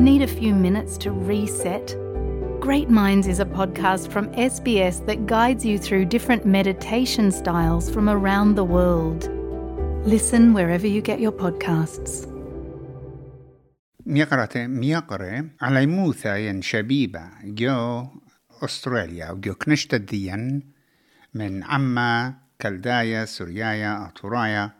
Need a few minutes to reset? Great Minds is a podcast from SBS that guides you through different meditation styles from around the world. Listen wherever you get your podcasts. ميقرة ميقرة على موثا ين شبيبة جو أستراليا وجو كنشت الدين من عما كلدايا سوريايا أطورايا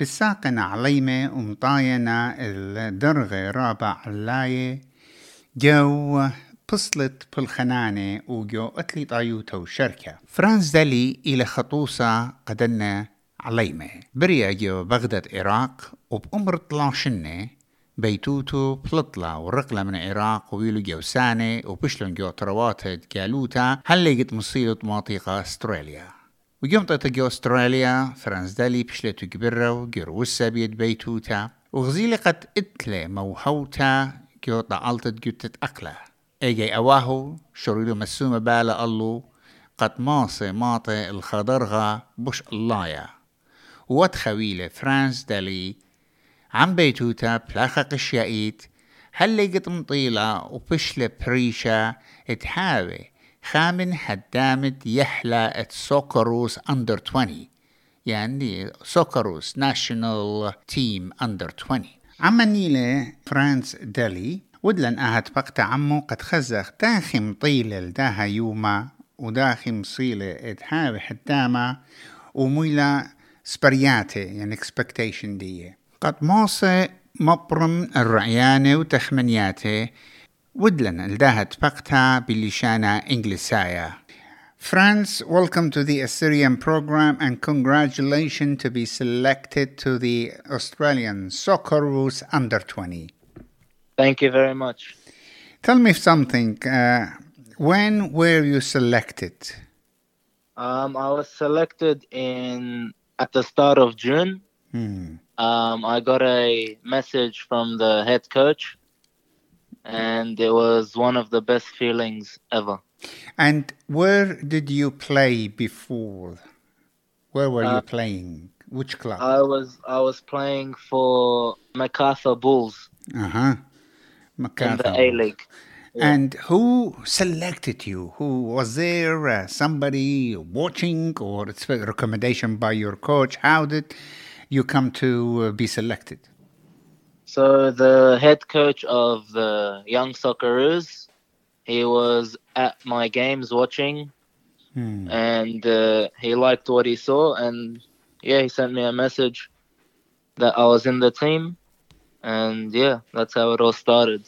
بالساقن عليمة ومطاينة الدرغة رابع علاية جو بصلت بالخنانة وجو أتلي طايوتا وشركة. فرانس دالي إلى خطوصة قدنا عليمة بريا جو بغداد عراق وبأمر طلاشنة بيتوتو بلطلة ورقلة من العراق ويلو جو سانة وبشلون جو ترواتد جالوتا. هل لقيت مصيلة مواطيقة أستراليا. ويوم طيت استراليا فرانس دالي بشلتو جبرة وجروسة بيد بيتوتا وغزيلي قد اتلي موهوتا جو طعلتت جوتت أقلة ايجي اواهو شريلو مسومة بالا الله قد ماصي ماطي الخضرغة بش اللايا واتخويلة فرانس دالي عم بيتوتا بلاخة قشيائيت هل لقت مطيلة وبشلة بريشة تحاوي خامن هدامت يحلى ات سوكروس اندر 20 يعني سوكروس ناشونال تيم اندر 20 عما نيلة فرانس دالي ودلن أهت بقت عمو قد خزخ داخي مطيلة لداها يوما وداخي مصيلة اتحاوي حدامة وميلا سبرياتي يعني expectation دي قد موصي مبرم الرعيانة وتخمنياتة woodland الداها تبقتها بلشانة إنجليسايا Frans, welcome to the Assyrian program and congratulations to be selected to the Australian Socceroos Under 20. Thank you very much. Tell me something. Uh, when were you selected? Um, I was selected in at the start of June. Hmm. Um, I got a message from the head coach and it was one of the best feelings ever. And where did you play before? Where were you Uh, playing? Which club? I was I was playing for Macarthur Bulls Uh huh. Macarthur. in the A League. And who selected you? Who was there? Uh, somebody watching, or it's a recommendation by your coach? How did you come to uh, be selected? So the head coach of the young Socceroos, he was at my games watching, Hmm. and uh, he liked what he saw, and yeah, he sent me a message that I was in the team, and yeah, that's how it all started.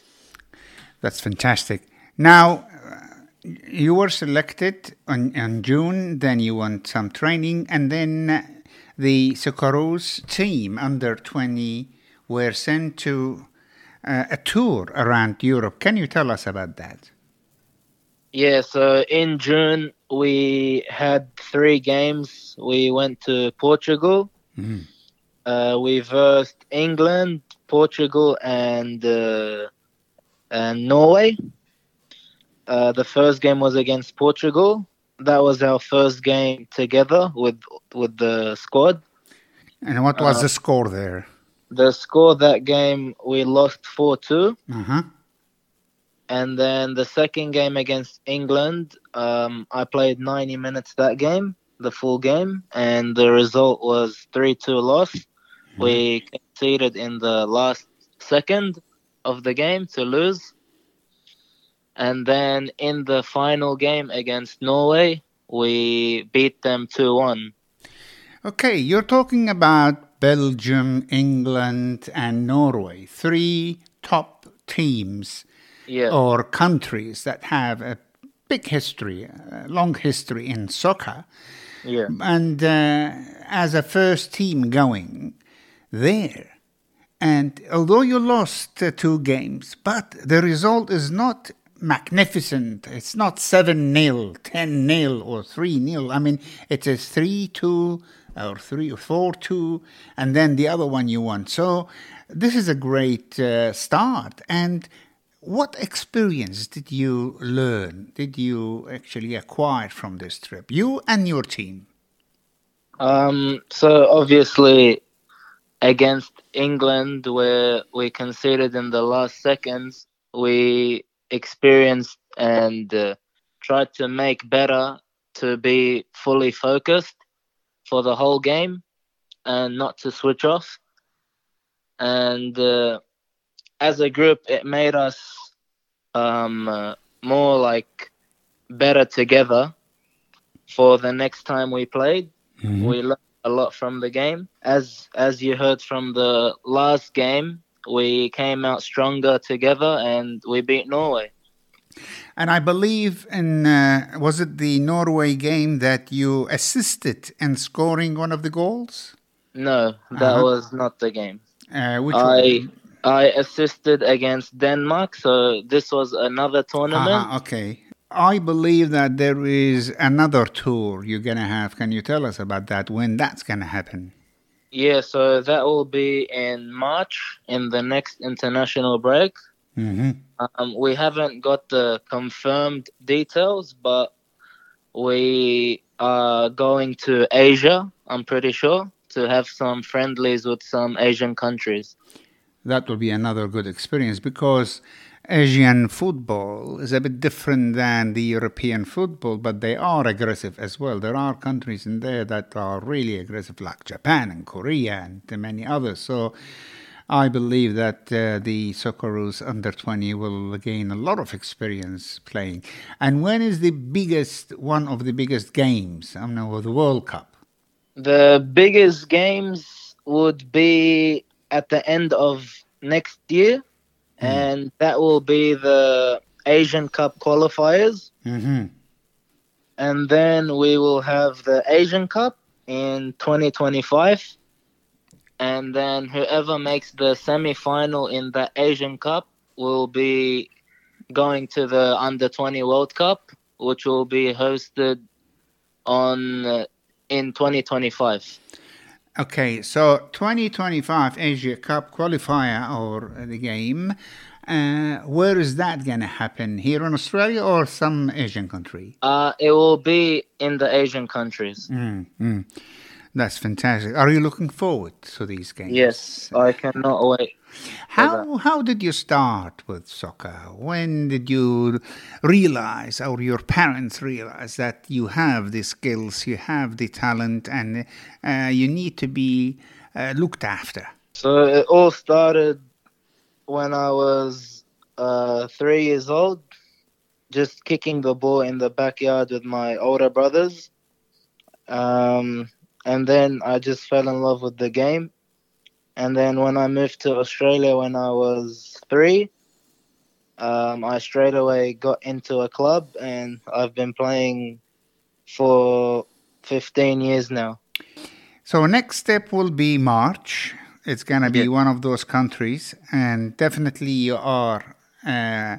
That's fantastic. Now, you were selected on, on June, then you went some training, and then the Socceroos team under 20 were sent to uh, a tour around Europe. Can you tell us about that? Yeah, so in June we had three games. We went to Portugal. Mhm. Uh, we versed England, Portugal, and uh, and Norway. Uh, the first game was against Portugal. That was our first game together with with the squad. And what was Uh, the score there? The score that game we lost four two. Uh huh. And then the second game against England, um, I played 90 minutes that game, the full game, and the result was 3 2 loss. We conceded in the last second of the game to lose. And then in the final game against Norway, we beat them 2 1. Okay, you're talking about Belgium, England, and Norway, three top teams Yeah. or countries that have a big history, a long history in soccer. Yeah. And uh, as a first team going there, and although you lost uh, two games, but the result is not magnificent. It's not 7 0, 10 0, or 3 0. I mean, it is 3 2 or 3 or 4 2, and then the other one you want. So this is a great uh, start. And what experience did you learn, did you actually acquire from this trip, you and your team? Um, so obviously, against England, where we conceded in the last seconds, we experienced and uh, tried to make better to be fully focused for the whole game and not to switch off. And uh, as a group, it made us um, uh, more like better together for the next time we played. Mhm. We learned a lot from the game. As as you heard from the last game, we came out stronger together and we beat Norway. And I believe in uh, was it the Norway game that you assisted in scoring one of the goals? No, that Uh-huh. was not the game. Uh, which I I assisted against Denmark, so this was another tournament. Ah, okay. I believe that there is another tour you're gonna have. Can you tell us about that? When that's gonna happen? Yeah, so that will be in March in the next international break. Hmm Um, we haven't got the confirmed details, but we are going to Asia, I'm pretty sure, to have some friendlies with some Asian countries. That will be another good experience because Asian football is a bit different than the European football, but they are aggressive as well. There are countries in there that are really aggressive, like Japan and Korea and many others. So I believe that uh, the Socceroos under 20 will gain a lot of experience playing. And when is the biggest, one of the biggest games? I know, the World Cup. The biggest games would be at the end of next year, and that will be the Asian Cup qualifiers. hmm and then we will have the Asian Cup in 2025, and then whoever makes the semi-final in the Asian Cup will be going to the Under 20 World Cup, which will be hosted on uh, in 2025. Okay, so 2025 Asia Cup qualifier or the game, uh, where is that going to happen? Here in Australia or some Asian country? Uh, it will be in the Asian countries. Mm, mm. That's fantastic. Are you looking forward to these games? Yes, I cannot wait. How how did you start with soccer? When did you realize, or your parents realize, that you have the skills, you have the talent, and uh, you need to be uh, looked after? So it all started when I was uh, three years old, just kicking the ball in the backyard with my older brothers. Um, and then I just fell in love with the game. And then when I moved to Australia when I was three, um, I straight away got into a club and I've been playing for 15 years now. So next step will be March. It's gonna be Yeah. one of those countries, and definitely you are. Uh,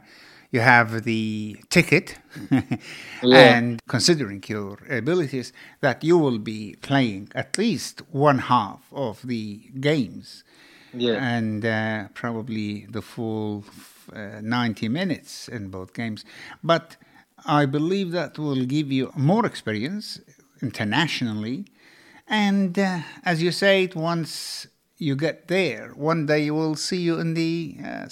you have the ticket, Yeah. and considering your abilities, that you will be playing at least one half of the games, Yeah. and uh, probably the full uh, ninety minutes in both games. But I believe that will give you more experience internationally. And uh, as you say, it once you get there, one day you will see you in the uh,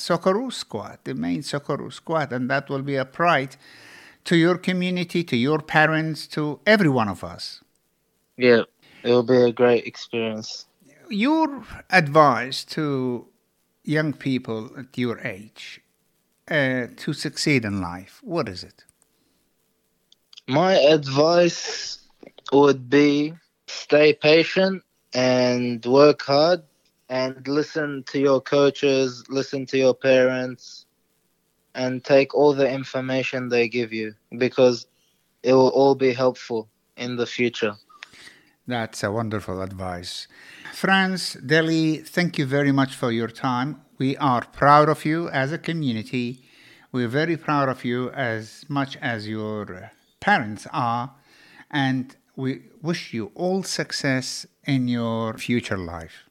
squad, the main Socceroo squad, and that will be a pride to your community, to your parents, to every one of us. Yeah. It will be a great experience. Your advice to young people at your age uh, to succeed in life, what is it? My advice would be stay patient and work hard and listen to your coaches, listen to your parents, and take all the information they give you because it will all be helpful in the future. That's a wonderful advice. Frans, Deli, thank you very much for your time. We are proud of you as a community. We're very proud of you as much as your parents are. And we wish you all success in your future life.